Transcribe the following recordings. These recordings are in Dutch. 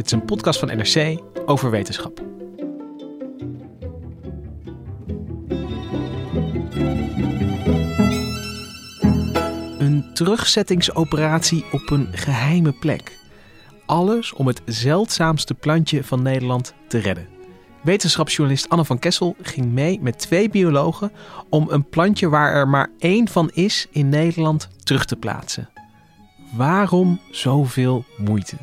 Dit is een podcast van NRC over wetenschap. Een terugzettingsoperatie op een geheime plek. Alles om het zeldzaamste plantje van Nederland te redden. Wetenschapsjournalist Anne van Kessel ging mee met twee biologen om een plantje waar er maar één van is in Nederland terug te plaatsen. Waarom zoveel moeite?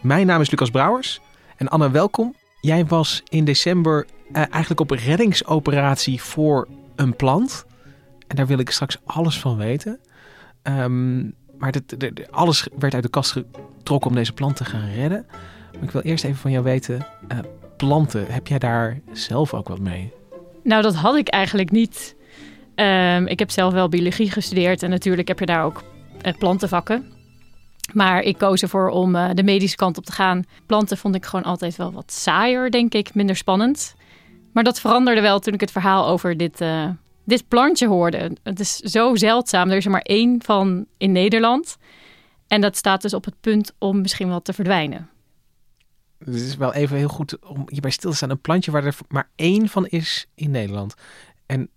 Mijn naam is Lucas Brouwers en Anne, welkom. Jij was in december eh, eigenlijk op reddingsoperatie voor een plant. En daar wil ik straks alles van weten. Ehm, maar alles werd uit de kast getrokken om deze plant te gaan redden. Maar ik wil eerst even van jou weten, eh, planten, heb jij daar zelf ook wat mee? Nou, dat had ik eigenlijk niet. Ehm, ik heb zelf wel biologie gestudeerd en natuurlijk heb je daar ook eh, plantenvakken. Maar ik koos ervoor om eh, de medische kant op te gaan. Planten vond ik gewoon altijd wel wat saaier, denk ik, minder spannend. Maar dat veranderde wel toen ik het verhaal over dit, eh, dit plantje hoorde. Het is zo zeldzaam. Er is er maar één van in Nederland. En dat staat dus op het punt om misschien wel te verdwijnen. Het is wel even heel goed om hierbij stil te staan. Een plantje waar er maar één van is in Nederland. En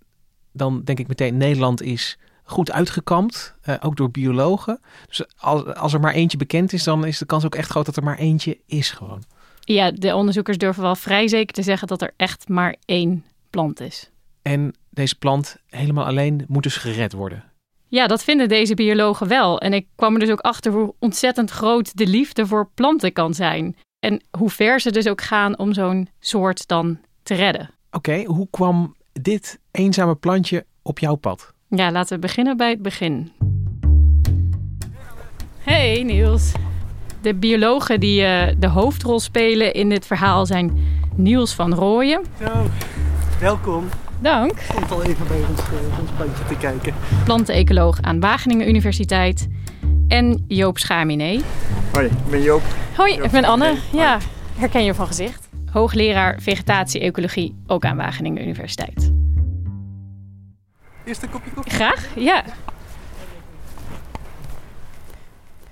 dan denk ik meteen, Nederland is goed uitgekampt, eh, ook door biologen. Dus als, als er maar eentje bekend is, dan is de kans ook echt groot dat er maar eentje is gewoon. Ja, de onderzoekers durven wel vrij zeker te zeggen dat er echt maar één plant is. En deze plant helemaal alleen moet dus gered worden. Ja, dat vinden deze biologen wel. En ik kwam er dus ook achter hoe ontzettend groot de liefde voor planten kan zijn. En hoe ver ze dus ook gaan om zo'n soort dan te redden. Oké, hoe kwam dit eenzame plantje op jouw pad? Ja, laten we beginnen bij het begin. Hey Niels. De biologen die eh, de hoofdrol spelen in dit verhaal zijn Niels van Rooyen. Zo, welkom. Dank. Ik stond al even bij ons, ons plantje te kijken. Plantenecoloog aan Wageningen Universiteit. En Joop Schaminee. Hoi, ik ben Joop. Hoi, Joop ik ben Anne. Ja, herken je van gezicht. Hoogleraar vegetatie-ecologie, ook aan Wageningen Universiteit. Eerst een kopje koffie. Graag, ja.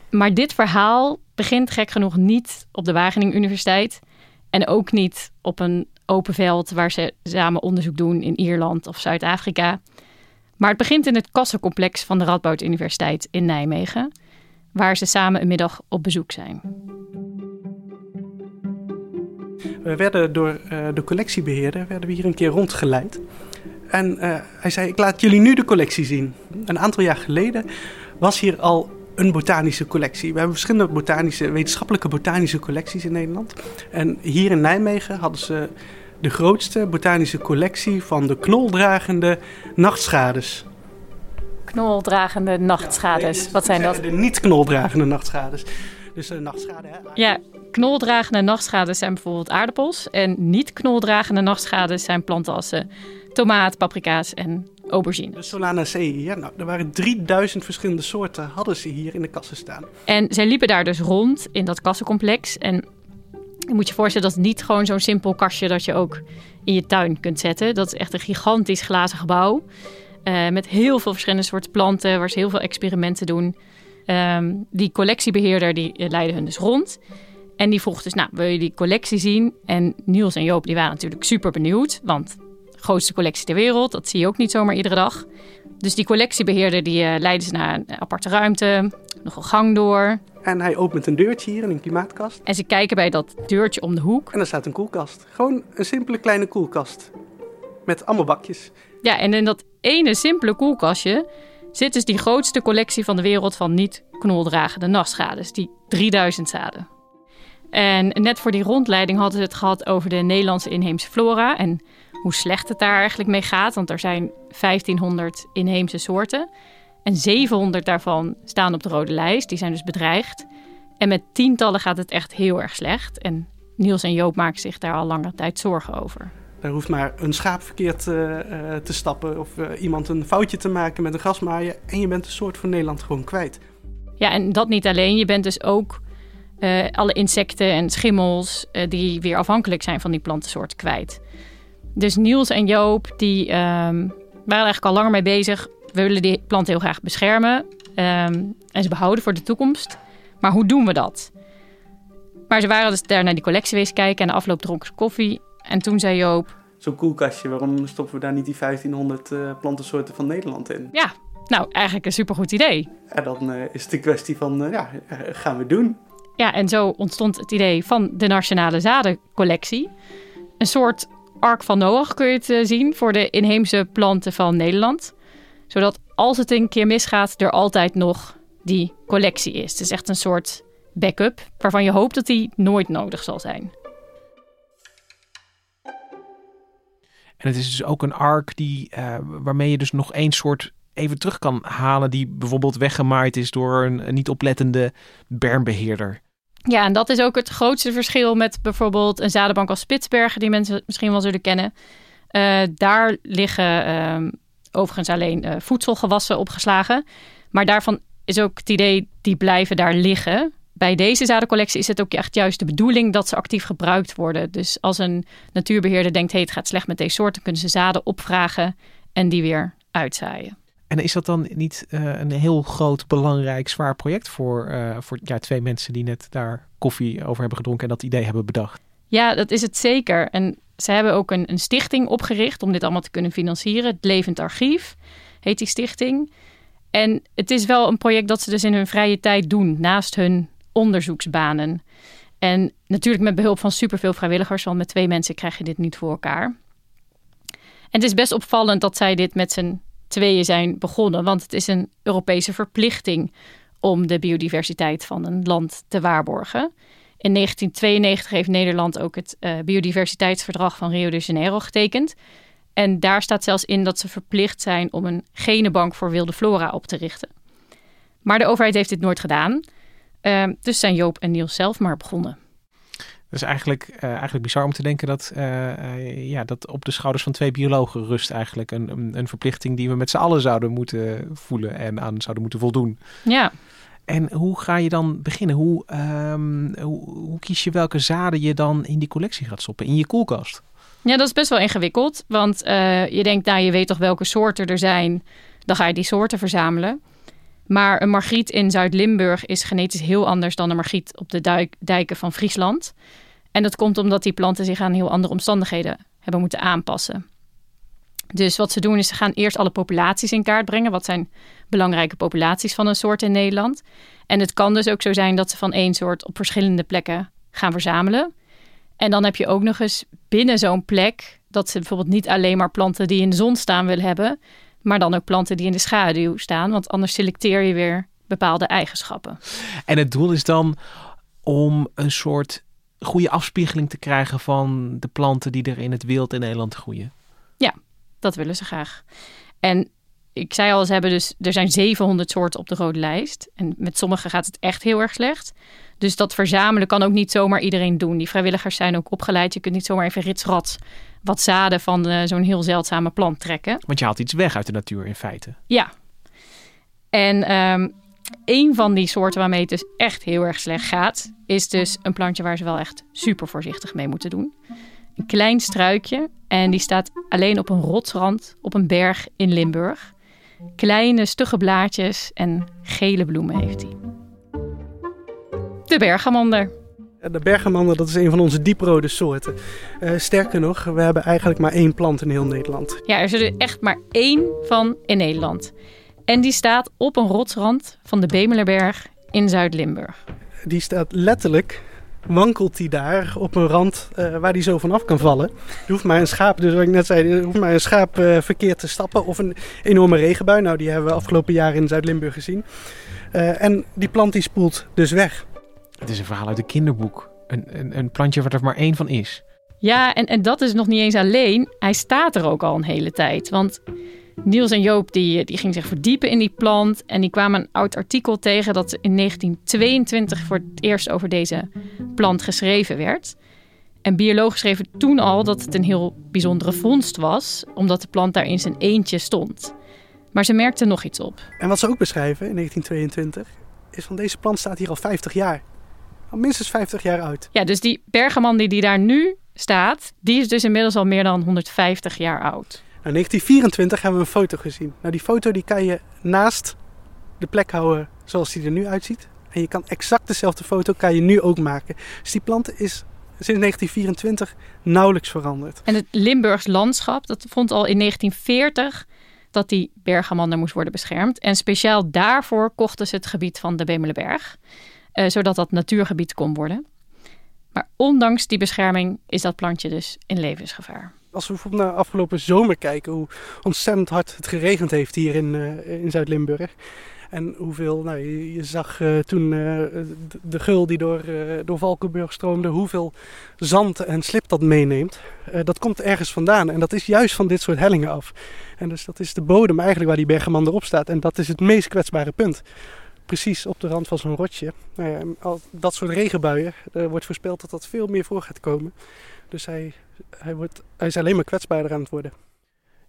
Maar dit verhaal begint gek genoeg niet op de Wageningen Universiteit. En ook niet op een open veld waar ze samen onderzoek doen in Ierland of Zuid-Afrika. Maar het begint in het kassencomplex van de Radboud Universiteit in Nijmegen. Waar ze samen een middag op bezoek zijn. We werden door eh, de collectiebeheerder werden we hier een keer rondgeleid. En eh, hij zei, ik laat jullie nu de collectie zien. Een aantal jaar geleden was hier al een botanische collectie. We hebben verschillende botanische, wetenschappelijke botanische collecties in Nederland. En hier in Nijmegen hadden ze de grootste botanische collectie van de knoldragende nachtschades. Knoldragende nachtschades, wat zijn dat? De niet-knoldragende nachtschades. Dus de nachtschade, hè? Ja, knoldragende nachtschades zijn bijvoorbeeld aardappels. En niet knoldragende nachtschades zijn eh, tomaat, paprika's en De aubergines. Solanaceae, ja, nou, er waren 3000 verschillende soorten, hadden ze hier in de kassen staan. En zij liepen daar dus rond in dat kassencomplex. En je moet je voorstellen, dat is niet gewoon zo'n simpel kastje dat je ook in je tuin kunt zetten. Dat is echt een gigantisch glazen gebouw. eh, met heel veel verschillende soorten planten, waar ze heel veel experimenten doen. Ehm, die collectiebeheerder die eh, leidde hun dus rond. En die vroeg dus, nou, wil je die collectie zien? En Niels en Joop die waren natuurlijk super benieuwd. Want de grootste collectie ter wereld, dat zie je ook niet zomaar iedere dag. Dus die collectiebeheerder die eh, leidde ze naar een aparte ruimte. Nog een gang door. En hij opent een deurtje hier in een klimaatkast. En ze kijken bij dat deurtje om de hoek. En daar staat een koelkast. Gewoon een simpele kleine koelkast. Met allemaal bakjes. Ja, en in dat ene simpele koelkastje zit dus die grootste collectie van de wereld van niet knoldragende nachtschades. Die 3000 zaden. En net voor die rondleiding hadden ze het gehad over de Nederlandse inheemse flora. En hoe slecht het daar eigenlijk mee gaat. Want er zijn 1500 inheemse soorten. En 700 daarvan staan op de rode lijst. Die zijn dus bedreigd. En met tientallen gaat het echt heel erg slecht. En Niels en Joop maken zich daar al langere tijd zorgen over. Daar hoeft maar een schaap verkeerd uh, te stappen of uh, iemand een foutje te maken met een grasmaaier en je bent een soort van Nederland gewoon kwijt. Ja, en dat niet alleen. Je bent dus ook alle insecten en schimmels die weer afhankelijk zijn van die plantensoort kwijt. Dus Niels en Joop die um, waren eigenlijk al langer mee bezig. We willen die planten heel graag beschermen um, en ze behouden voor de toekomst. Maar hoe doen we dat? Maar ze waren dus daar naar die collectie geweest kijken en de afloop dronken ze koffie. En toen zei Joop... Zo'n koelkastje, waarom stoppen we daar niet die 1500 uh, plantensoorten van Nederland in? Ja, nou eigenlijk een supergoed idee. En dan uh, is het de kwestie van, uh, ja, gaan we doen. Ja, en zo ontstond het idee van de Nationale Zadencollectie. Een soort ark van Noach kun je het zien voor de inheemse planten van Nederland. Zodat als het een keer misgaat, er altijd nog die collectie is. Het is echt een soort backup waarvan je hoopt dat die nooit nodig zal zijn. En het is dus ook een ark die, uh, waarmee je dus nog één soort even terug kan halen die bijvoorbeeld weggemaaid is door een, een niet oplettende bermbeheerder. Ja, en dat is ook het grootste verschil met bijvoorbeeld een zadenbank als Spitsbergen, die mensen misschien wel zullen kennen. Uh, daar liggen uh, overigens alleen uh, voedselgewassen opgeslagen. Maar daarvan is ook het idee, die blijven daar liggen. Bij deze zadencollectie is het ook echt juist de bedoeling dat ze actief gebruikt worden. Dus als een natuurbeheerder denkt, hey, het gaat slecht met deze soorten, kunnen ze zaden opvragen en die weer uitzaaien. En is dat dan niet uh, een heel groot, belangrijk, zwaar project voor, uh, voor ja, twee mensen die net daar koffie over hebben gedronken en dat idee hebben bedacht? Ja, dat is het zeker. En ze hebben ook een, een stichting opgericht om dit allemaal te kunnen financieren. Het Levend Archief heet die stichting. En het is wel een project dat ze dus in hun vrije tijd doen, naast hun onderzoeksbanen. En natuurlijk met behulp van superveel vrijwilligers, want met twee mensen krijg je dit niet voor elkaar. En het is best opvallend dat zij dit met z'n tweeën zijn begonnen, want het is een Europese verplichting om de biodiversiteit van een land te waarborgen. In 1992 heeft Nederland ook het uh, biodiversiteitsverdrag van Rio de Janeiro getekend. En daar staat zelfs in dat ze verplicht zijn om een genenbank voor wilde flora op te richten. Maar de overheid heeft dit nooit gedaan. Uh, dus zijn Joop en Niels zelf maar begonnen. Dat is eigenlijk, uh, eigenlijk bizar om te denken dat, uh, ja, dat op de schouders van twee biologen rust eigenlijk een, een, een verplichting die we met z'n allen zouden moeten voelen en aan zouden moeten voldoen. Ja. En hoe ga je dan beginnen? Hoe, um, hoe, hoe, kies je welke zaden je dan in die collectie gaat stoppen, in je koelkast? Ja, dat is best wel ingewikkeld. Want uh, je denkt, nou, je weet toch welke soorten er zijn. Dan ga je die soorten verzamelen. Maar een margriet in Zuid-Limburg is genetisch heel anders dan een margriet op de dijken van Friesland. En dat komt omdat die planten zich aan heel andere omstandigheden hebben moeten aanpassen. Dus wat ze doen is ze gaan eerst alle populaties in kaart brengen. Wat zijn belangrijke populaties van een soort in Nederland? En het kan dus ook zo zijn dat ze van één soort op verschillende plekken gaan verzamelen. En dan heb je ook nog eens binnen zo'n plek dat ze bijvoorbeeld niet alleen maar planten die in de zon staan willen hebben, maar dan ook planten die in de schaduw staan, want anders selecteer je weer bepaalde eigenschappen. En het doel is dan om een soort goede afspiegeling te krijgen van de planten die er in het wild in Nederland groeien. Ja, dat willen ze graag. En ik zei al, ze hebben dus, er zijn 700 soorten op de rode lijst. En met sommige gaat het echt heel erg slecht. Dus dat verzamelen kan ook niet zomaar iedereen doen. Die vrijwilligers zijn ook opgeleid. Je kunt niet zomaar even ritsrats wat zaden van uh, zo'n heel zeldzame plant trekken. Want je haalt iets weg uit de natuur in feite. Ja. En um, een van die soorten waarmee het dus echt heel erg slecht gaat, is dus een plantje waar ze wel echt super voorzichtig mee moeten doen. Een klein struikje en die staat alleen op een rotsrand op een berg in Limburg. Kleine, stugge blaadjes en gele bloemen heeft hij. De bergamander. De bergamander dat is een van onze dieprode soorten. Uh, sterker nog, we hebben eigenlijk maar één plant in heel Nederland. Ja, er zit er echt maar één van in Nederland. En die staat op een rotsrand van de Bemelerberg in Zuid-Limburg. Die staat letterlijk, wankelt die daar op een rand uh, waar die zo vanaf kan vallen. Er hoeft maar een schaap, dus wat ik net zei, er hoeft maar een schaap uh, verkeerd te stappen. Of een enorme regenbui, nou die hebben we afgelopen jaar in Zuid-Limburg gezien. En die plant die spoelt dus weg. Het is een verhaal uit een kinderboek. Een, een, een plantje waar er maar één van is. Ja, en, en dat is nog niet eens alleen. Hij staat er ook al een hele tijd. Want Niels en Joop die, die gingen zich verdiepen in die plant. En die kwamen een oud artikel tegen dat in 1922 voor het eerst over deze plant geschreven werd. En biologen schreven toen al dat het een heel bijzondere vondst was, omdat de plant daar in zijn eentje stond. Maar ze merkten nog iets op. En wat ze ook beschrijven in 1922 is van deze plant staat hier al 50 jaar. Al minstens 50 jaar oud. Ja, dus die bergaman die, die daar nu staat, die is dus inmiddels al meer dan 150 jaar oud. Nou, 1924 hebben we een foto gezien. Nou, die foto die kan je naast de plek houden zoals die er nu uitziet. En je kan exact dezelfde foto kan je nu ook maken. Dus die plant is sinds 1924 nauwelijks veranderd. En het Limburgs landschap, dat vond al in 1940 dat die bergamander moest worden beschermd. En speciaal daarvoor kochten ze het gebied van de Bemelenberg, eh, zodat dat natuurgebied kon worden. Maar ondanks die bescherming is dat plantje dus in levensgevaar. Als we bijvoorbeeld naar afgelopen zomer kijken, hoe ontzettend hard het geregend heeft hier in, uh, in Zuid-Limburg. En hoeveel, nou, je, zag uh, toen de, gul die door, door Valkenburg stroomde, hoeveel zand en slip dat meeneemt. dat komt ergens vandaan en dat is juist van dit soort hellingen af. En dus dat is de bodem eigenlijk waar die bergeman erop staat. En dat is het meest kwetsbare punt. Precies op de rand van zo'n rotje. Nou ja, al dat soort regenbuien, er wordt voorspeld dat dat veel meer voor gaat komen. Dus hij, hij, wordt, hij is alleen maar kwetsbaarder aan het worden.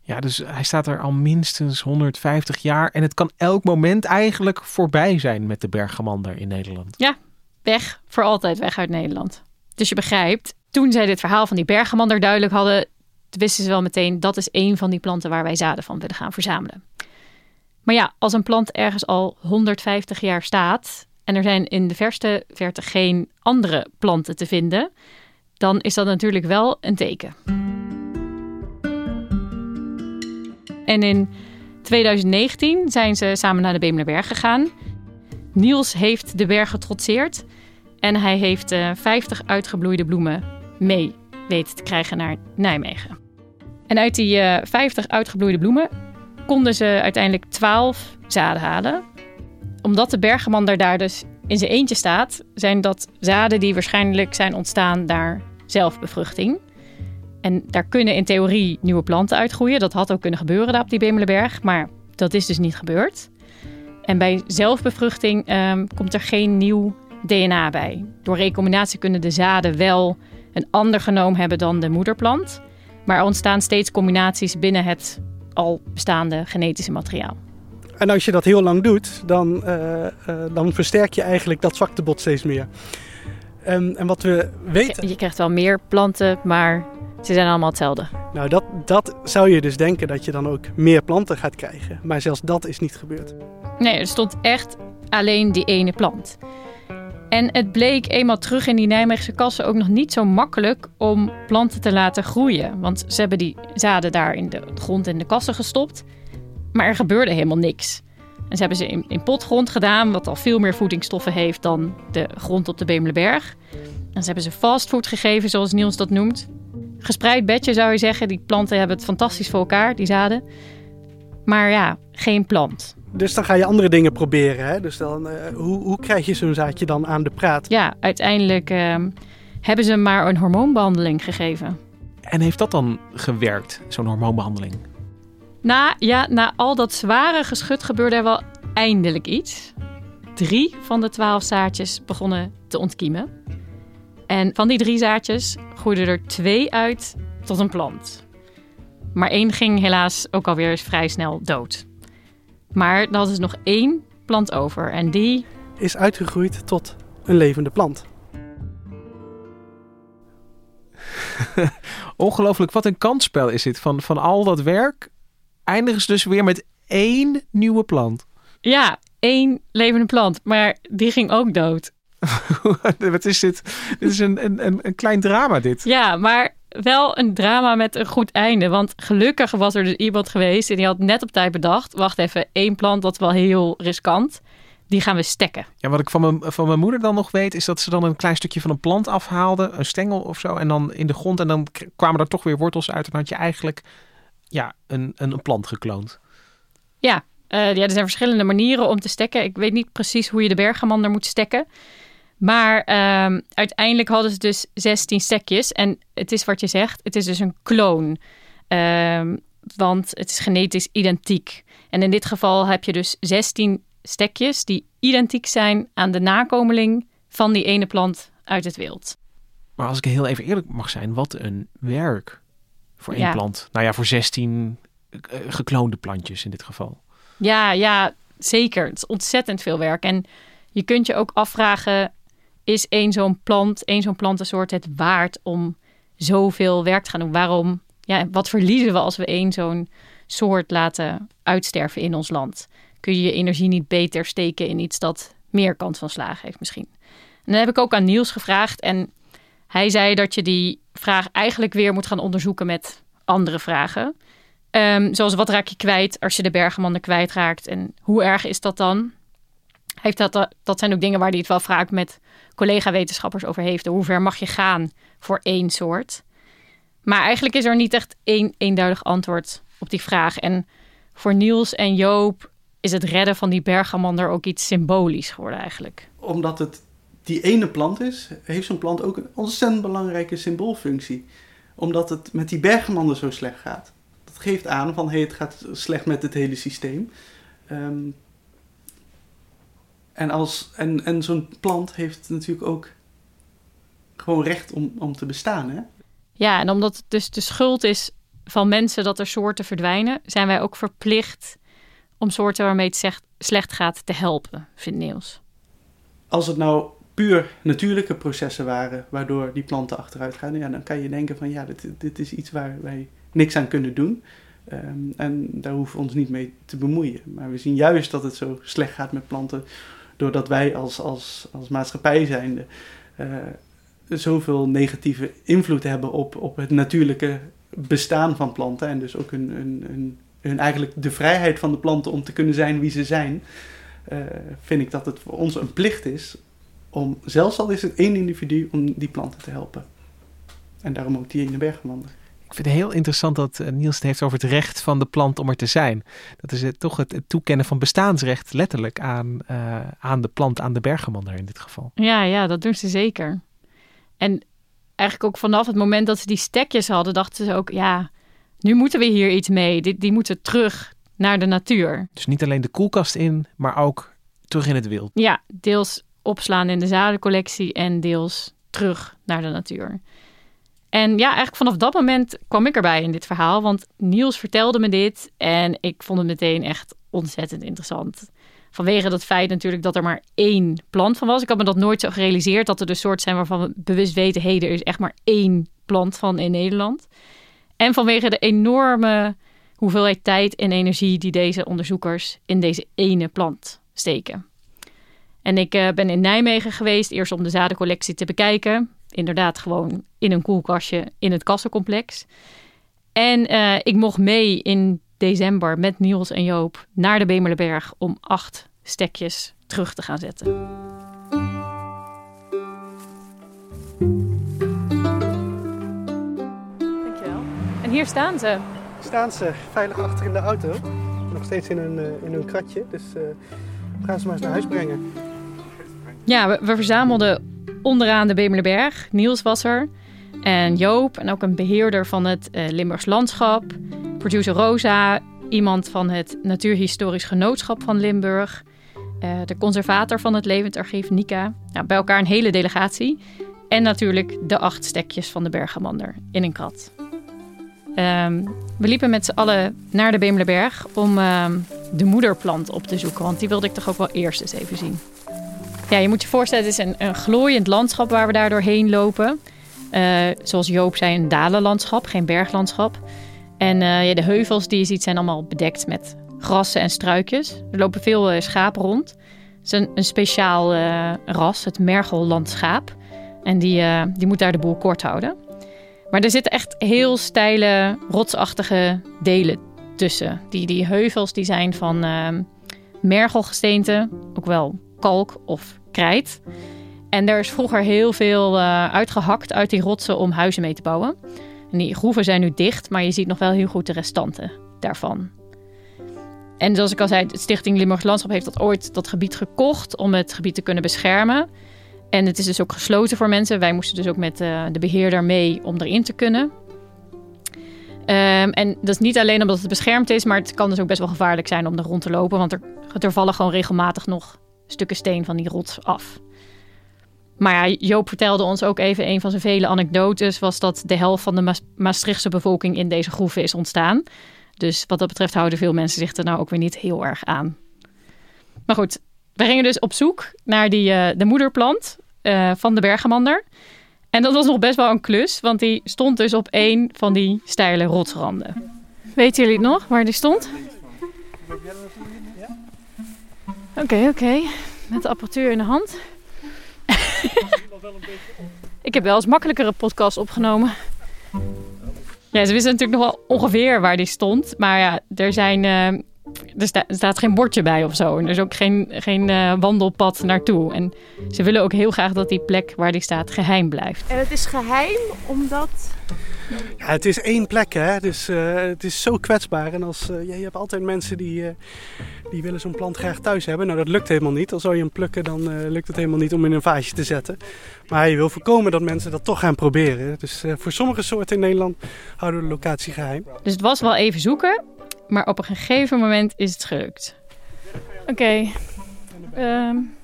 Ja, dus hij staat er al minstens 150 jaar. En het kan elk moment eigenlijk voorbij zijn met de bergamander in Nederland. Ja, weg. Voor altijd weg uit Nederland. Dus je begrijpt, toen zij dit verhaal van die bergamander duidelijk hadden... wisten ze wel meteen, dat is een van die planten waar wij zaden van willen gaan verzamelen. Maar ja, als een plant ergens al 150 jaar staat... en er zijn in de verste verte geen andere planten te vinden... dan is dat natuurlijk wel een teken. En in 2019 zijn ze samen naar de Bemelerberg gegaan. Niels heeft de berg getrotseerd en hij heeft uh, 50 uitgebloeide bloemen mee weten te krijgen naar Nijmegen. En uit die uh, 50 uitgebloeide bloemen konden ze uiteindelijk 12 zaden halen. Omdat de bergemander daar dus in zijn eentje staat, zijn dat zaden die waarschijnlijk zijn ontstaan daar zelfbevruchting. En daar kunnen in theorie nieuwe planten uitgroeien. Dat had ook kunnen gebeuren daar op die Bemelenberg, maar dat is dus niet gebeurd. En bij zelfbevruchting um, komt er geen nieuw DNA bij. Door recombinatie kunnen de zaden wel een ander genoom hebben dan de moederplant. Maar er ontstaan steeds combinaties binnen het al bestaande genetische materiaal. En als je dat heel lang doet, dan, uh, uh, dan versterk je eigenlijk dat zwaktebod steeds meer. En, en wat we weten. Je krijgt wel meer planten, maar ze zijn allemaal hetzelfde. Nou, dat, dat zou je dus denken dat je dan ook meer planten gaat krijgen. Maar zelfs dat is niet gebeurd. Nee, er stond echt alleen die ene plant. En het bleek eenmaal terug in die Nijmeegse kassen ook nog niet zo makkelijk om planten te laten groeien. Want ze hebben die zaden daar in de grond in de kassen gestopt. Maar er gebeurde helemaal niks. En ze hebben ze in, in potgrond gedaan, wat al veel meer voedingsstoffen heeft dan de grond op de Bemelenberg. En ze hebben ze fastfood gegeven, zoals Niels dat noemt. Gespreid bedje zou je zeggen. Die planten hebben het fantastisch voor elkaar, die zaden. Maar ja, geen plant. Dus dan ga je andere dingen proberen. Hè? Dus dan, uh, hoe, hoe krijg je zo'n zaadje dan aan de praat? Ja, uiteindelijk uh, hebben ze maar een hormoonbehandeling gegeven. En heeft dat dan gewerkt, zo'n hormoonbehandeling? Na, ja, na al dat zware geschut gebeurde er wel eindelijk iets. Drie van de twaalf zaadjes begonnen te ontkiemen. En van die drie zaadjes groeiden er twee uit tot een plant. Maar één ging helaas ook alweer vrij snel dood. Maar er is nog één plant over en die... Is uitgegroeid tot een levende plant. Ongelooflijk, wat een kansspel is dit. Van, van al dat werk eindigen ze dus weer met één nieuwe plant. Ja, één levende plant. Maar die ging ook dood. Wat is dit? Dit is een, een, een klein drama, dit. Ja, maar wel een drama met een goed einde. Want gelukkig was er dus iemand geweest en die had net op tijd bedacht: wacht even, één plant, dat is wel heel riskant. Die gaan we stekken. Ja, wat ik van mijn, van mijn moeder dan nog weet, is dat ze dan een klein stukje van een plant afhaalde, een stengel of zo, en dan in de grond. En dan kwamen er toch weer wortels uit. En dan had je eigenlijk ja, een, een, een plant gekloond. Ja, uh, ja, er zijn verschillende manieren om te stekken. Ik weet niet precies hoe je de bergamander moet stekken. Maar um, uiteindelijk hadden ze dus 16 stekjes. En het is wat je zegt, het is dus een kloon. Um, want het is genetisch identiek. En in dit geval heb je dus 16 stekjes die identiek zijn aan de nakomeling van die ene plant uit het wild. Maar als ik heel even eerlijk mag zijn, wat een werk voor één Ja. plant. Nou ja, voor 16 eh, gekloonde plantjes in dit geval. Ja, ja, zeker. Het is ontzettend veel werk. En je kunt je ook afvragen: is één zo'n plant, één zo'n plantensoort het waard om zoveel werk te gaan doen? Waarom? Ja, wat verliezen we als we één zo'n soort laten uitsterven in ons land? Kun je je energie niet beter steken in iets dat meer kans van slagen heeft misschien? En dan heb ik ook aan Niels gevraagd en hij zei dat je die vraag eigenlijk weer moet gaan onderzoeken met andere vragen. Ehm, zoals wat raak je kwijt als je de bergemannen kwijtraakt en hoe erg is dat dan? Heeft dat, dat zijn ook dingen waar hij het wel vaak met collega-wetenschappers over heeft. Hoe ver mag je gaan voor één soort? Maar eigenlijk is er niet echt één eenduidig antwoord op die vraag. En voor Niels en Joop is het redden van die bergamander ook iets symbolisch geworden eigenlijk. Omdat het die ene plant is, heeft zo'n plant ook een ontzettend belangrijke symboolfunctie. Omdat het met die bergemander zo slecht gaat. Dat geeft aan van hey, het gaat slecht met het hele systeem. Ehm, en als, en, en zo'n plant heeft natuurlijk ook gewoon recht om, om te bestaan. Hè? Ja, en omdat het dus de schuld is van mensen dat er soorten verdwijnen, zijn wij ook verplicht om soorten waarmee het zegt, slecht gaat te helpen, vindt Niels. Als het nou puur natuurlijke processen waren waardoor die planten achteruit gaan, ja, dan kan je denken van ja, dit, dit is iets waar wij niks aan kunnen doen. Ehm, en daar hoeven we ons niet mee te bemoeien. Maar we zien juist dat het zo slecht gaat met planten, doordat wij als, als, als maatschappij zijnde eh, zoveel negatieve invloed hebben op, op het natuurlijke bestaan van planten. En dus ook hun, hun, hun, eigenlijk de vrijheid van de planten om te kunnen zijn wie ze zijn. eh, vind ik dat het voor ons een plicht is om, zelfs al is het één individu, om die planten te helpen. En daarom ook die ene bergemander. Ik vind het heel interessant dat eh, Niels het heeft over het recht van de plant om er te zijn. Dat is het, toch het, het toekennen van bestaansrecht letterlijk aan, eh, aan de plant, aan de bergemander in dit geval. Ja, ja, dat doen ze zeker. En eigenlijk ook vanaf het moment dat ze die stekjes hadden, dachten ze ook, ja, nu moeten we hier iets mee. Die, die moeten terug naar de natuur. Dus niet alleen de koelkast in, maar ook terug in het wild. Ja, deels opslaan in de zadencollectie en deels terug naar de natuur. En ja, eigenlijk vanaf dat moment kwam ik erbij in dit verhaal, want Niels vertelde me dit en ik vond het meteen echt ontzettend interessant. Vanwege dat feit natuurlijk dat er maar één plant van was. Ik had me dat nooit zo gerealiseerd dat er de soort zijn waarvan we bewust weten, hé, er is echt maar één plant van in Nederland. En vanwege de enorme hoeveelheid tijd en energie die deze onderzoekers in deze ene plant steken. En ik uh, ben in Nijmegen geweest, eerst om de zadencollectie te bekijken. Inderdaad, gewoon in een koelkastje in het kassencomplex. En uh, ik mocht mee in december met Niels en Joop naar de Bemerleberg om acht stekjes terug te gaan zetten. Dankjewel. En hier staan ze. Staan ze veilig achter in de auto. Nog steeds in hun, uh, in hun kratje. Dus uh, we gaan ze maar eens naar huis brengen. Ja, we, we verzamelden onderaan de Bemerleberg. Niels was er. En Joop. En ook een beheerder van het uh, Limburgs Landschap. Producer Rosa. Iemand van het Natuurhistorisch Genootschap van Limburg. Uh, de conservator van het Levend Archief, Nika. Nou, bij elkaar een hele delegatie. En natuurlijk de acht stekjes van de Bergamander in een krat. Um, we liepen met z'n allen naar de Beemlerberg om um, de moederplant op te zoeken. Want die wilde ik toch ook wel eerst eens even zien. Ja, je moet je voorstellen, het is een, een glooiend landschap waar we daar doorheen lopen. Uh, zoals Joop zei, een dalenlandschap, geen berglandschap. En uh, ja, de heuvels die je ziet zijn allemaal bedekt met grassen en struikjes. Er lopen veel uh, schapen rond. Het is een, speciaal ras, het mergellandschaap. En die, die moet daar de boel kort houden. Maar er zitten echt heel steile, rotsachtige delen tussen. Die, die heuvels die zijn van mergelgesteente, ook wel kalk of krijt. En er is vroeger heel veel uitgehakt uit die rotsen om huizen mee te bouwen. En die groeven zijn nu dicht, maar je ziet nog wel heel goed de restanten daarvan. En zoals ik al zei, de Stichting Limburgs Landschap heeft dat ooit dat gebied gekocht om het gebied te kunnen beschermen. En het is dus ook gesloten voor mensen. Wij moesten dus ook met uh, de beheerder mee om erin te kunnen. Um, en dat is niet alleen omdat het beschermd is, maar het kan dus ook best wel gevaarlijk zijn om er rond te lopen. Want er, er vallen gewoon regelmatig nog stukken steen van die rots af. Maar Joop vertelde ons ook even een van zijn vele anekdotes... was dat de helft van de Ma Maastrichtse bevolking in deze groeven is ontstaan. Dus wat dat betreft houden veel mensen zich er nou ook weer niet heel erg aan. Maar goed, we gingen dus op zoek naar die, uh, de moederplant uh, van de bergamander. En dat was nog best wel een klus, want die stond dus op één van die steile rotsranden. Weten jullie het nog, waar die stond? Oké, oké. Met de apparatuur in de hand. ik heb wel eens makkelijkere podcasts opgenomen. Ja, ze wisten natuurlijk nog wel ongeveer waar die stond. Maar ja, er zijn uh, er, sta, er, staat geen bordje bij of zo. En er is ook geen, geen uh, wandelpad naartoe. En ze willen ook heel graag dat die plek waar die staat geheim blijft. En het is geheim omdat... Ja, het is één plek, hè. Dus uh, het is zo kwetsbaar. En als, uh, ja, je hebt altijd mensen die, die willen zo'n plant graag thuis hebben. Nou, dat lukt helemaal niet. Al zou je hem plukken, dan lukt het helemaal niet om in een vaasje te zetten. Maar je wil voorkomen dat mensen dat toch gaan proberen. Dus voor sommige soorten in Nederland houden we de locatie geheim. Dus het was wel even zoeken. Maar op een gegeven moment is het gelukt. Oké. Okay. Um,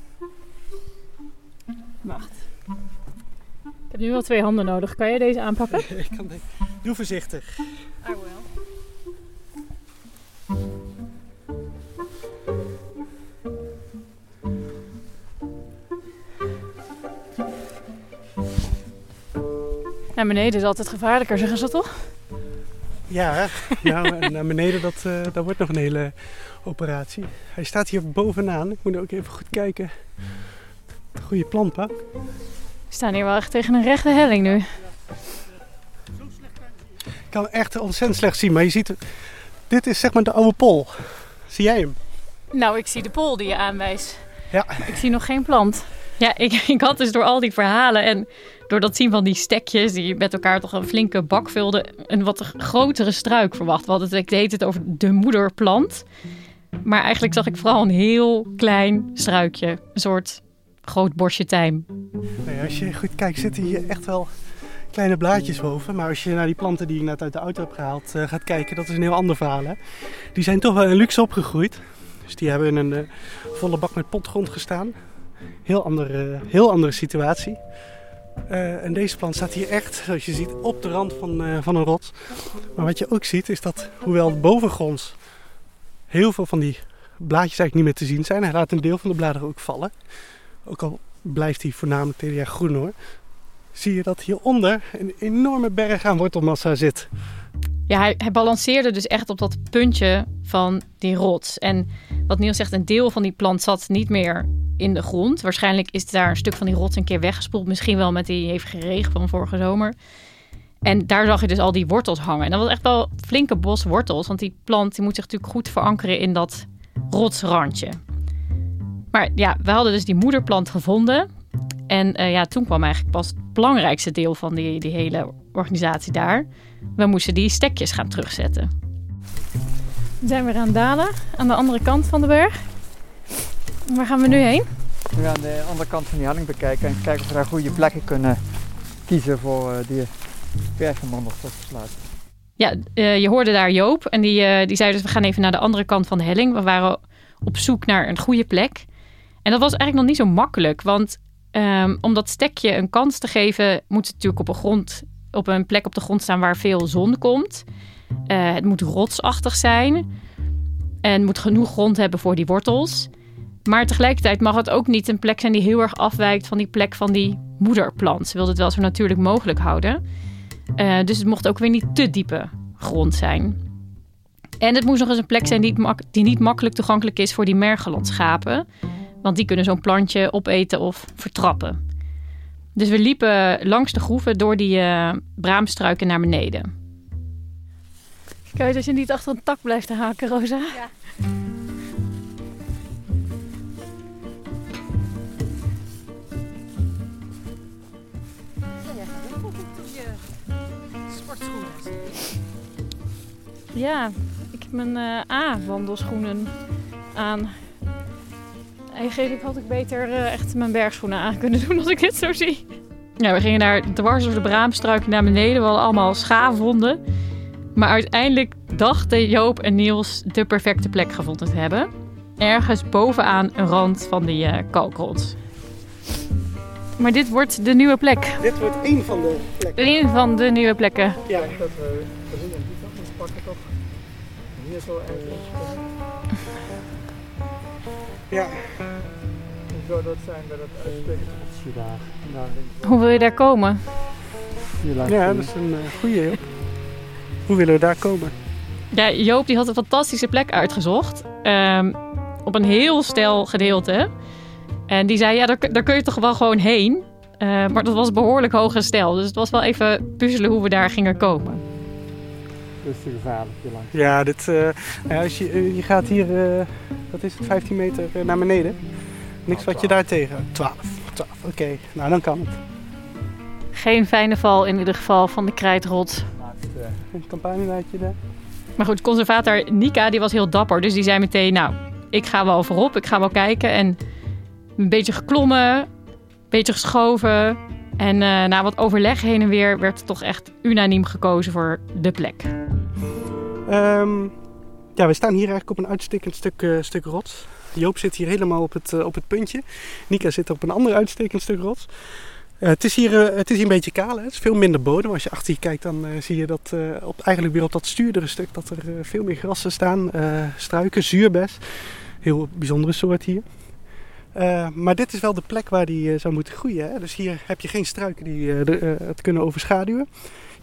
wacht. Ik heb nu wel twee handen nodig. Kan jij deze aanpakken? Ik kan deze. Doe voorzichtig. I will. Naar beneden is altijd gevaarlijker, zeggen ze toch? Ja, nou, en naar beneden, dat, uh, dat wordt nog een hele operatie. Hij staat hier bovenaan. Ik moet ook even goed kijken. Goede planten. We staan hier wel echt tegen een rechte helling nu. Ik kan echt ontzettend slecht zien, maar je ziet... Dit is zeg maar de oude pol. Zie jij hem? Nou, ik zie de pol die je aanwijst. Ja. Ik zie nog geen plant. Ja, ik, ik had dus door al die verhalen en door dat zien van die stekjes die met elkaar toch een flinke bak vulden, een wat grotere struik verwacht. We hadden het, deed het over de moederplant. Maar eigenlijk zag ik vooral een heel klein struikje. Een soort groot bosje tijm. Nee, als je goed kijkt, zitten hier echt wel kleine blaadjes boven. Maar als je naar die planten die ik net uit de auto heb gehaald uh, gaat kijken, dat is een heel ander verhaal. Hè? Die zijn toch wel in luxe opgegroeid. Dus die hebben in een uh, volle bak met potgrond gestaan. Heel andere, heel andere situatie. Uh, en deze plant staat hier echt, zoals je ziet, op de rand van, uh, van een rots. Maar wat je ook ziet is dat, hoewel bovengronds heel veel van die blaadjes eigenlijk niet meer te zien zijn, hij laat een deel van de bladeren ook vallen. Ook al blijft hij voornamelijk het jaar groen hoor. Zie je dat hieronder een enorme berg aan wortelmassa zit. Ja, hij, balanceerde dus echt op dat puntje van die rots. En wat Niels zegt, een deel van die plant zat niet meer in de grond. Waarschijnlijk is daar een stuk van die rots een keer weggespoeld. Misschien wel met die hevige regen van vorige zomer. En daar zag je dus al die wortels hangen. En dat was echt wel flinke bos wortels. Want die plant die moet zich natuurlijk goed verankeren in dat rotsrandje. Maar ja, we hadden dus die moederplant gevonden. En uh, ja, toen kwam eigenlijk pas het belangrijkste deel van die, die hele organisatie daar. We moesten die stekjes gaan terugzetten. We zijn weer aan het dalen aan de andere kant van de berg. Waar gaan we nu heen? We gaan de andere kant van die helling bekijken en kijken of we daar goede plekken kunnen kiezen voor uh, die bergwandels tot besluit. Ja, uh, je hoorde daar Joop en die, uh, die zei dus we gaan even naar de andere kant van de helling. We waren op zoek naar een goede plek. En dat was eigenlijk nog niet zo makkelijk, want um, om dat stekje een kans te geven, moet het natuurlijk op een, grond, op een plek op de grond staan waar veel zon komt. het moet rotsachtig zijn en moet genoeg grond hebben voor die wortels. Maar tegelijkertijd mag het ook niet een plek zijn die heel erg afwijkt van die plek van die moederplant. Ze wilde het wel zo natuurlijk mogelijk houden. Uh, dus het mocht ook weer niet te diepe grond zijn. En het moest nog eens een plek zijn die, die niet makkelijk toegankelijk is voor die mergelandschapen. Want die kunnen zo'n plantje opeten of vertrappen. Dus we liepen langs de groeven door die uh, braamstruiken naar beneden. Kijk, als je niet achter een tak blijft haken, Rosa. Ja. Ja, ik heb mijn uh, A-wandelschoenen aan. Eigenlijk had ik beter uh, echt mijn bergschoenen aan kunnen doen als ik dit zo zie. Ja, we gingen daar dwars door de braamstruiken naar beneden. We hadden allemaal schaafwonden. Maar uiteindelijk dachten Joop en Niels de perfecte plek gevonden te hebben. Ergens bovenaan een rand van die uh, kalkrots. Maar dit wordt de nieuwe plek. Dit wordt één van de plekken. Een van de nieuwe plekken. Ja. dat we hier en die kant pakken toch. Hier zo ergens. Ja. Hoe zou dat zijn bij dat links. Hoe wil je daar komen? Ja, dat is een uh, goeie. Joop. Hoe willen we daar komen? Ja, Joop die had een fantastische plek uitgezocht. Ehm, op een heel stijl gedeelte. En die zei, ja, daar, daar kun je toch wel gewoon heen. Eh, maar dat was behoorlijk hoge stijl. Dus het was wel even puzzelen hoe we daar gingen komen. Dat is te gevaarlijk hier langs. Ja, dit, uh, ja, als je, uh, je gaat hier, uh, wat is het, 15 meter naar beneden. Niks wat je daar tegen. 12. 12, oké. Okay. Nou, dan kan het. Geen fijne val in ieder geval van de krijtrot. Een campagnenaadje daar. Maar goed, conservator Nika die was heel dapper. Dus die zei meteen, nou, ik ga wel voorop. Ik ga wel kijken. En een beetje geklommen, een beetje geschoven. En uh, na wat overleg heen en weer werd toch echt unaniem gekozen voor de plek. Um, ja, we staan hier eigenlijk op een uitstekend stuk, uh, stuk rots. Joop zit hier helemaal op het, uh, op het puntje. Nika zit op een ander uitstekend stuk rots. Uh, het, is hier, het is een beetje kaal, hè? het is veel minder bodem. Als je achter je kijkt, dan zie je dat op, eigenlijk weer op dat stuurdere stuk dat er veel meer grassen staan. struiken, zuurbes. Heel bijzondere soort hier. Maar dit is wel de plek waar die zou moeten groeien. Hè? Dus hier heb je geen struiken die het kunnen overschaduwen.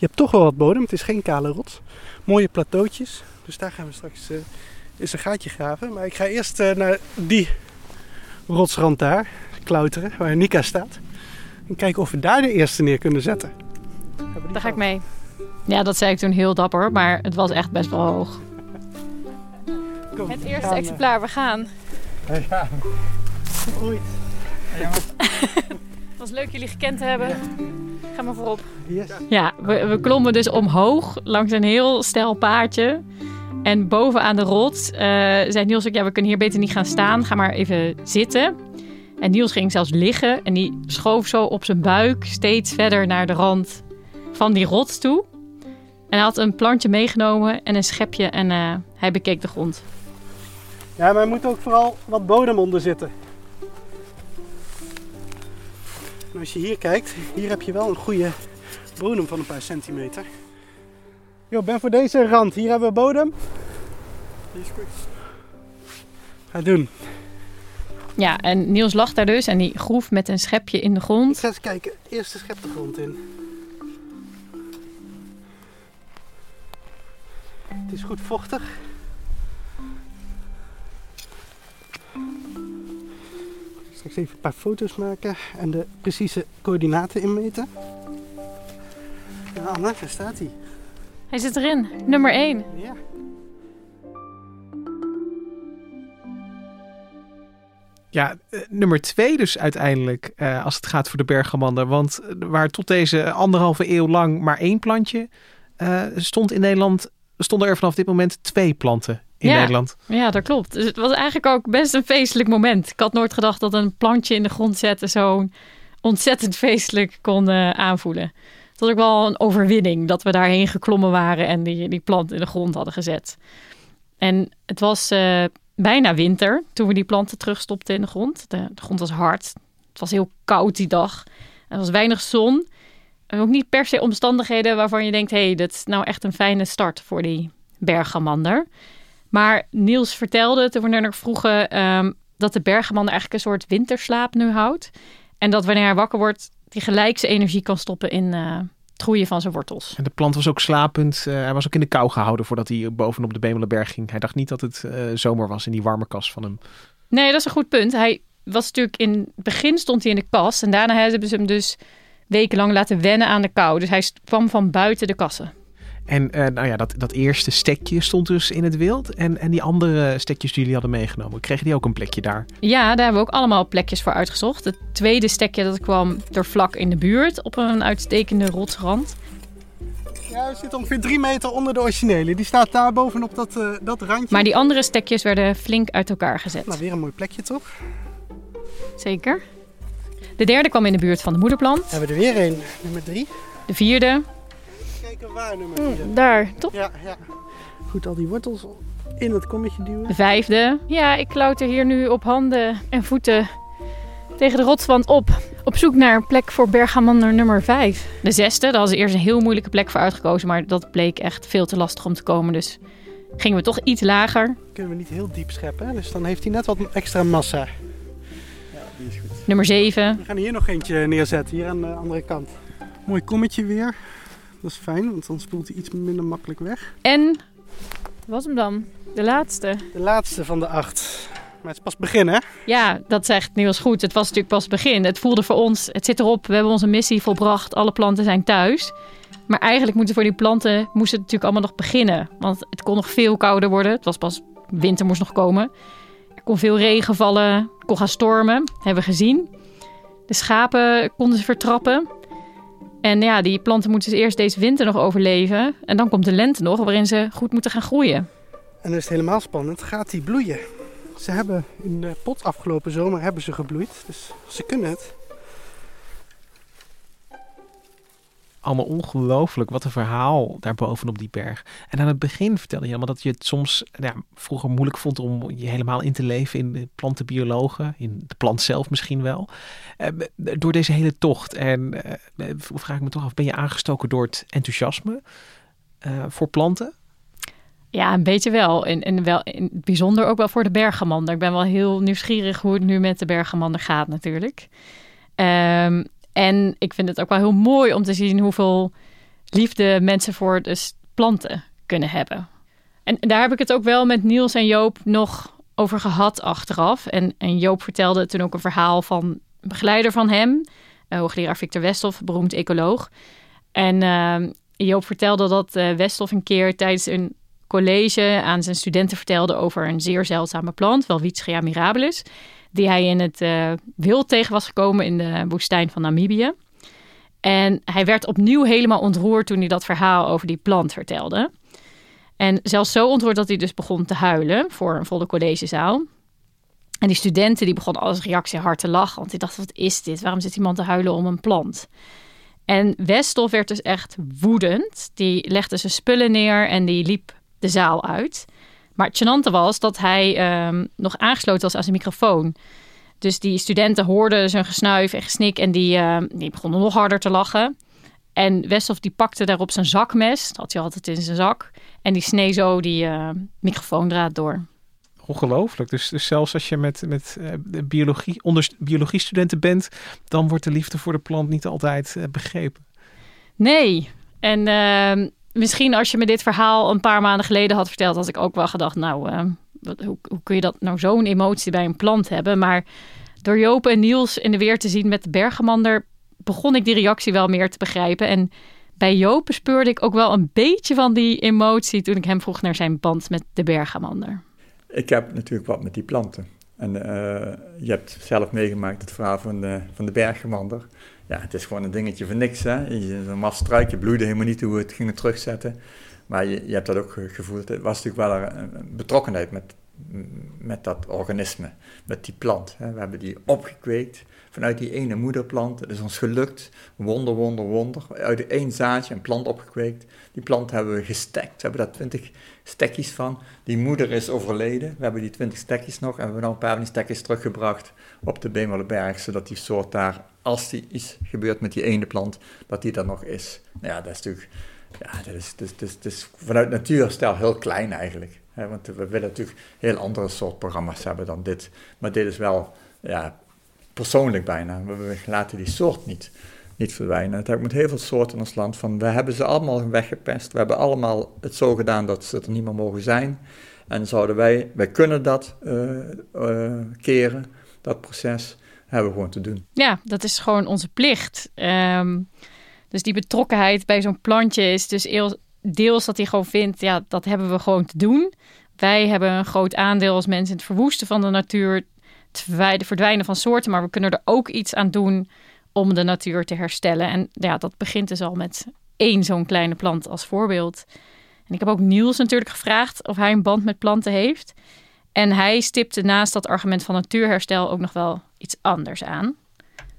Je hebt toch wel wat bodem, het is geen kale rots. Mooie plateautjes, dus daar gaan we straks eens een gaatje graven. Maar ik ga eerst naar die rotsrand daar klauteren, waar Nika staat. En kijken of we daar de eerste neer kunnen zetten. Daar ga ik mee. Ja, dat zei ik toen heel dapper, maar het was echt best wel hoog. Kom, het eerste gaan, exemplaar, we gaan. Ja. Ooit. Het was leuk jullie gekend te hebben. Ga maar voorop. Yes. Ja, we, we, klommen dus omhoog langs een heel steil paadje. En bovenaan de rots uh, zei Niels ook, ja, we kunnen hier beter niet gaan staan. Ga maar even zitten. En Niels ging zelfs liggen en die schoof zo op zijn buik steeds verder naar de rand van die rots toe. En hij had een plantje meegenomen en een schepje en uh, hij bekeek de grond. Ja, maar er moet ook vooral wat bodem onder zitten. En als je hier kijkt, hier heb je wel een goede bodem van een paar centimeter. Jo, ben voor deze rand. Hier hebben we bodem. Die is goed. Ga doen. Ja, en Niels lag daar dus en die groef met een schepje in de Ik grond. ga eens kijken. Eerst de schep de grond in. Het is goed vochtig. Straks even een paar foto's maken en de precieze coördinaten inmeten. Ja, Anna, daar staat hij. Hij zit erin, nummer 1. Ja. Ja, eh, nummer twee dus uiteindelijk eh, als het gaat voor de bergamander. Want waar tot deze anderhalve eeuw lang maar één plantje uh, stond in Nederland, stonden er vanaf dit moment twee planten in Ja. Nederland. Ja, dat klopt. Dus het was eigenlijk ook best een feestelijk moment. Ik had nooit gedacht dat een plantje in de grond zetten zo'n ontzettend feestelijk kon eh, aanvoelen. Het was ook wel een overwinning dat we daarheen geklommen waren en die, die plant in de grond hadden gezet. En het was eh, bijna winter toen we die planten terugstopten in de grond. De, de grond was hard. Het was heel koud die dag. Er was weinig zon. En ook niet per se omstandigheden waarvan je denkt... hé, hey, dat is nou echt een fijne start voor die bergamander. Maar Niels vertelde toen we naar vroegen... ehm, dat de bergamander eigenlijk een soort winterslaap nu houdt. En dat wanneer hij wakker wordt... die gelijk zijn energie kan stoppen in eh, het groeien van zijn wortels. En de plant was ook slapend. Eh, hij was ook in de kou gehouden voordat hij bovenop de Bemelenberg ging. Hij dacht niet dat het eh, zomer was in die warme kas van hem. Nee, dat is een goed punt. Hij was natuurlijk in het begin stond hij in de kas. En daarna hebben ze hem dus wekenlang laten wennen aan de kou. Dus hij kwam van buiten de kassen. En eh, nou ja, dat, dat eerste stekje stond dus in het wild. En, en die andere stekjes die jullie hadden meegenomen, kregen die ook een plekje daar? Ja, daar hebben we ook allemaal plekjes voor uitgezocht. Het tweede stekje dat kwam er vlak in de buurt op een uitstekende rotsrand. Ja, we zitten ongeveer drie meter onder de originele. Die staat daar bovenop dat, eh, dat randje. Maar die andere stekjes werden flink uit elkaar gezet. Nou, weer een mooi plekje toch? Zeker. De derde kwam in de buurt van de moederplant. Hebben we er weer een. Nummer drie. De vierde, Kijken waar nummer vier. daar, top. Ja, ja. Goed, al die wortels in het kommetje duwen. De vijfde. Ja, ik klauter hier nu op handen en voeten tegen de rotswand op. Op zoek naar een plek voor bergamander nummer 5. De zesde, daar was eerst een heel moeilijke plek voor uitgekozen, maar dat bleek echt veel te lastig om te komen. Dus gingen we toch iets lager. Kunnen we niet heel diep scheppen, hè? dus dan heeft hij net wat extra massa. Ja, die is goed. Nummer 7. We gaan hier nog eentje neerzetten, hier aan de andere kant. Mooi kommetje weer. Dat is fijn, want dan spoelt hij iets minder makkelijk weg. En, wat hem dan? De laatste. De laatste van de acht. Maar het is pas begin, hè? Ja, dat zegt Niels goed. Het was natuurlijk pas begin. Het voelde voor ons, het zit erop, we hebben onze missie volbracht. Alle planten zijn thuis. Maar eigenlijk moeten voor die planten moest het natuurlijk allemaal nog beginnen. Want het kon nog veel kouder worden. Het was pas winter moest nog komen. Er kon veel regen vallen, er kon gaan stormen. hebben we gezien. De schapen konden ze vertrappen. En ja, die planten moeten dus eerst deze winter nog overleven. En dan komt de lente nog, waarin ze goed moeten gaan groeien. En dan is het helemaal spannend. Gaat die bloeien? Ze hebben in de pot afgelopen zomer hebben ze gebloeid. Dus ze kunnen het. Allemaal ongelooflijk. Wat een verhaal daarboven op die berg. En aan het begin vertelde je allemaal dat je het soms ja, vroeger moeilijk vond om je helemaal in te leven in de plantenbiologen. In de plant zelf misschien wel. Eh, door deze hele tocht. En eh, vraag ik me toch af, ben je aangestoken door het enthousiasme eh, voor planten? Ja, een beetje wel. En, en wel in het bijzonder ook wel voor de bergamander. Ik ben wel heel nieuwsgierig hoe het nu met de bergamander gaat natuurlijk. Ehm, en ik vind het ook wel heel mooi om te zien hoeveel liefde mensen voor de planten kunnen hebben. En daar heb ik het ook wel met Niels en Joop nog over gehad achteraf. En, en Joop vertelde toen ook een verhaal van een begeleider van hem, uh, hoogleraar Victor Westhoff, beroemd ecoloog. En uh, Joop vertelde dat uh, Westhoff een keer tijdens een college aan zijn studenten vertelde over een zeer zeldzame plant, Welwitschia mirabilis, die hij in het uh, wild tegen was gekomen in de woestijn van Namibië. En hij werd opnieuw helemaal ontroerd toen hij dat verhaal over die plant vertelde. En zelfs zo ontroerd dat hij dus begon te huilen voor een volle collegezaal. En die studenten die begonnen als reactie hard te lachen, want die dachten, wat is dit? Waarom zit iemand te huilen om een plant? En Westhoff werd dus echt woedend. Die legde zijn spullen neer en die liep de zaal uit. Maar het gênante was dat hij um, nog aangesloten was aan zijn microfoon. Dus die studenten hoorden zijn gesnuif en gesnik en die, uh, die begonnen nog harder te lachen. En Westhoff die pakte daarop zijn zakmes, dat had hij altijd in zijn zak. En die snee zo die uh, microfoondraad door. Ongelooflijk. Dus, dus zelfs als je met, met uh, biologie, onder, biologiestudenten bent, dan wordt de liefde voor de plant niet altijd begrepen. Nee. En ehm, misschien als je me dit verhaal een paar maanden geleden had verteld, had ik ook wel gedacht, nou, wat, hoe, hoe, kun je dat nou zo'n emotie bij een plant hebben? Maar door Joop en Niels in de weer te zien met de bergemander, begon ik die reactie wel meer te begrijpen. En bij Joop bespeurde ik ook wel een beetje van die emotie toen ik hem vroeg naar zijn band met de bergamander. Ik heb natuurlijk wat met die planten. En uh, je hebt zelf meegemaakt het verhaal van de, van de bergamander ja, het is gewoon een dingetje voor niks. Hè? Een maststruik, je bloeide helemaal niet hoe we het gingen terugzetten. Maar je, je hebt dat ook gevoeld. Het was natuurlijk wel een, betrokkenheid met, met dat organisme, met die plant. Hè? We hebben die opgekweekt vanuit die ene moederplant. Het is ons gelukt, wonder, wonder, wonder. Uit één zaadje een plant opgekweekt. Die plant hebben we gestekt. We hebben daar twintig stekjes van. Die moeder is overleden. We hebben die twintig stekjes nog. En we hebben dan een paar van die stekjes teruggebracht op de Bemelenberg. Zodat die soort daar, als er iets gebeurt met die ene plant, dat die er nog is. Nou ja, dat is natuurlijk... Ja, dat is, dat dat is vanuit natuurstel heel klein eigenlijk. want we willen natuurlijk heel andere soort programma's hebben dan dit. Maar dit is wel ja, persoonlijk bijna. We laten die soort niet, niet verdwijnen. Het met heel veel soorten in ons land van, we hebben ze allemaal weggepest. We hebben allemaal het zo gedaan dat ze er niet meer mogen zijn. En zouden wij, wij kunnen dat uh, uh, keren, dat proces, hebben we gewoon te doen. Ja, dat is gewoon onze plicht. Um, dus die betrokkenheid bij zo'n plantje is dus deels dat hij gewoon vindt, ja, dat hebben we gewoon te doen. Wij hebben een groot aandeel als mensen in het verwoesten van de natuur het verdwijnen van soorten, maar we kunnen er ook iets aan doen om de natuur te herstellen. En ja, dat begint dus al met één zo'n kleine plant als voorbeeld. En ik heb ook Niels natuurlijk gevraagd of hij een band met planten heeft. En hij stipte naast dat argument van natuurherstel ook nog wel iets anders aan.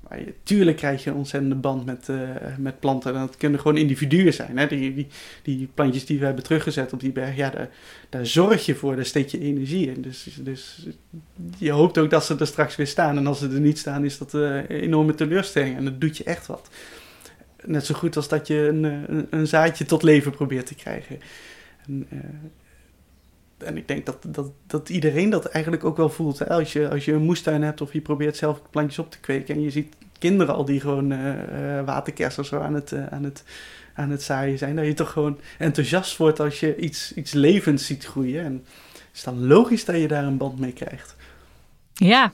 Maar je, tuurlijk krijg je een ontzettende band met, uh, met planten. En dat kunnen gewoon individuen zijn. Hè? Die, die, die plantjes die we hebben teruggezet op die berg, ja, daar, daar zorg je voor, daar steek je energie in. Dus, dus je hoopt ook dat ze er straks weer staan. En als ze er niet staan, is dat een enorme teleurstelling. En dat doet je echt wat. Net zo goed als dat je een, een, een zaadje tot leven probeert te krijgen. En, en ik denk dat, dat, dat iedereen dat eigenlijk ook wel voelt. Als, je, als je een moestuin hebt of je probeert zelf plantjes op te kweken en je ziet kinderen al die gewoon uh, waterkersers zo aan het, uh, aan, het, aan het zaaien zijn, dat je toch gewoon enthousiast wordt als je iets, iets levends ziet groeien. En het is dan logisch dat je daar een band mee krijgt. Ja,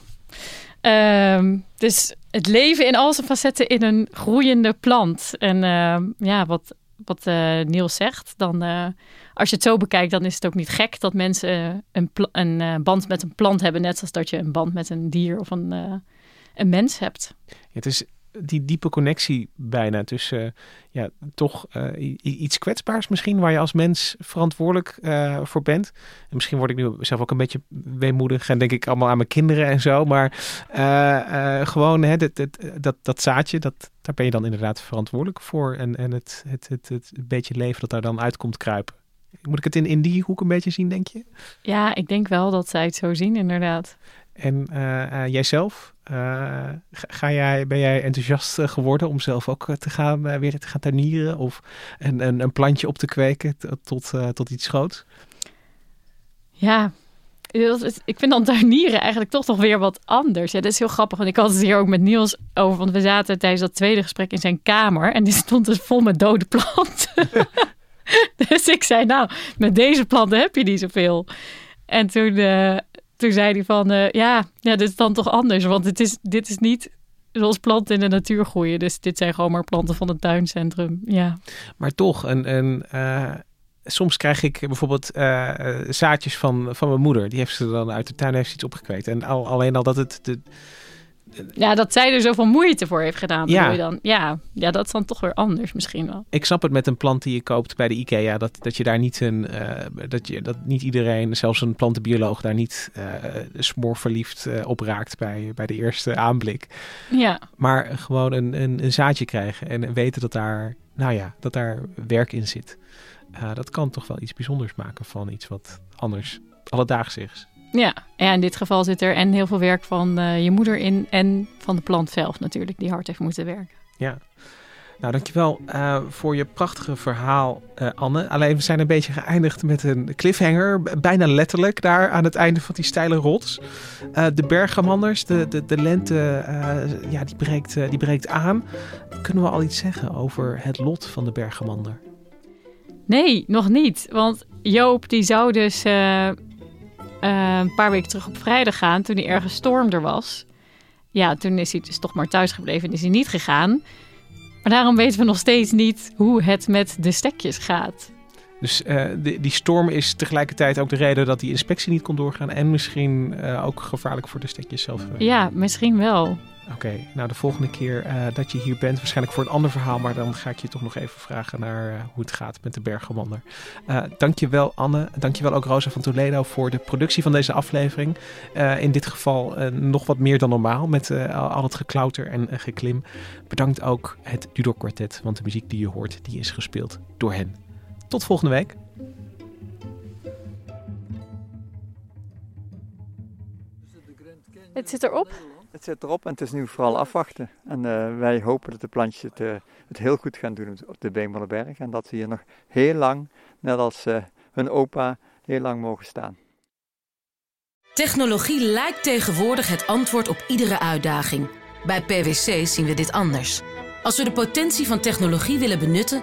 um, dus het leven in al zijn facetten in een groeiende plant. En uh, ja, wat, wat uh, Niels zegt, dan uh, als je het zo bekijkt, dan is het ook niet gek dat mensen een, een band met een plant hebben, net zoals dat je een band met een dier of een, een mens hebt. Het is die diepe connectie bijna tussen uh, ja, toch uh, iets kwetsbaars misschien, waar je als mens verantwoordelijk uh, voor bent. En misschien word ik nu zelf ook een beetje weemoedig en denk ik allemaal aan mijn kinderen en zo. Maar gewoon hè, dat, dat, dat, dat zaadje, dat, daar ben je dan inderdaad verantwoordelijk voor. En, en het, het, het, het beetje leven dat daar dan uitkomt kruipen. Moet ik het in, in die hoek een beetje zien, denk je? Ja, ik denk wel dat zij het zo zien, inderdaad. En jijzelf? Uh, ga jij, ben jij enthousiast geworden om zelf ook te gaan, weer te gaan tuinieren of een, een, een plantje op te kweken tot, tot iets groots? Ja, ik vind dan tuinieren eigenlijk toch nog weer wat anders. Ja, dat is heel grappig, want ik had het hier ook met Niels over. Want we zaten tijdens dat tweede gesprek in zijn kamer en die stond dus vol met dode planten. dus ik zei, nou, met deze planten heb je niet zoveel. En toen toen zei hij van, uh, ja, ja, dit is dan toch anders. Want het is, dit is niet zoals planten in de natuur groeien. Dus dit zijn gewoon maar planten van het tuincentrum. Ja. Maar toch, een, een, uh, soms krijg ik bijvoorbeeld uh, zaadjes van, van mijn moeder. Die heeft ze dan uit de tuin heeft iets opgekweekt. En al, alleen al dat het... De, ja, dat zij er zoveel moeite voor heeft gedaan. Ja. Je dan, ja, ja, dat is dan toch weer anders misschien wel. Ik snap het met een plant die je koopt bij de IKEA. Dat, dat je daar niet een. Uh, dat, je, dat niet iedereen, zelfs een plantenbioloog, daar niet uh, smoorverliefd uh, op raakt bij, bij de eerste aanblik. Ja. Maar gewoon een, een, een zaadje krijgen en weten dat daar, nou ja, dat daar werk in zit. dat kan toch wel iets bijzonders maken van iets wat anders alledaags is. Ja. ja, in dit geval zit er en heel veel werk van uh, je moeder in en van de plant zelf natuurlijk, die hard heeft moeten werken. Ja. Nou, dankjewel uh, voor je prachtige verhaal, uh, Anne. Alleen we zijn een beetje geëindigd met een cliffhanger. Bijna letterlijk daar aan het einde van die steile rots. Uh, de bergamanders, de, de, de lente, ja, die, breekt, die breekt aan. Kunnen we al iets zeggen over het lot van de bergamander? Nee, nog niet. Want Joop die zou dus uh, een paar weken terug op vrijdag gaan, toen hij ergens storm er was. Ja, toen is hij dus toch maar thuis gebleven en is hij niet gegaan. Maar daarom weten we nog steeds niet hoe het met de stekjes gaat. Dus uh, die, die storm is tegelijkertijd ook de reden dat die inspectie niet kon doorgaan. En misschien uh, ook gevaarlijk voor de stekjes zelf. Ja, misschien wel. Oké, nou de volgende keer uh, dat je hier bent, waarschijnlijk voor een ander verhaal, maar dan ga ik je toch nog even vragen naar hoe het gaat met de berggewander. Dankjewel Anne, dankjewel ook Rosa van Toledo voor de productie van deze aflevering. in dit geval nog wat meer dan normaal met al het geklauter en geklim. Bedankt ook het Dudok Quartet, want de muziek die je hoort, die is gespeeld door hen. Tot volgende week. Het zit erop. Het zit erop en het is nu vooral afwachten. En uh, wij hopen dat de plantjes het, uh, het, heel goed gaan doen op de Beemwallenberg. En dat ze hier nog heel lang, net als uh, hun opa, heel lang mogen staan. Technologie lijkt tegenwoordig het antwoord op iedere uitdaging. Bij PwC zien we dit anders. Als we de potentie van technologie willen benutten,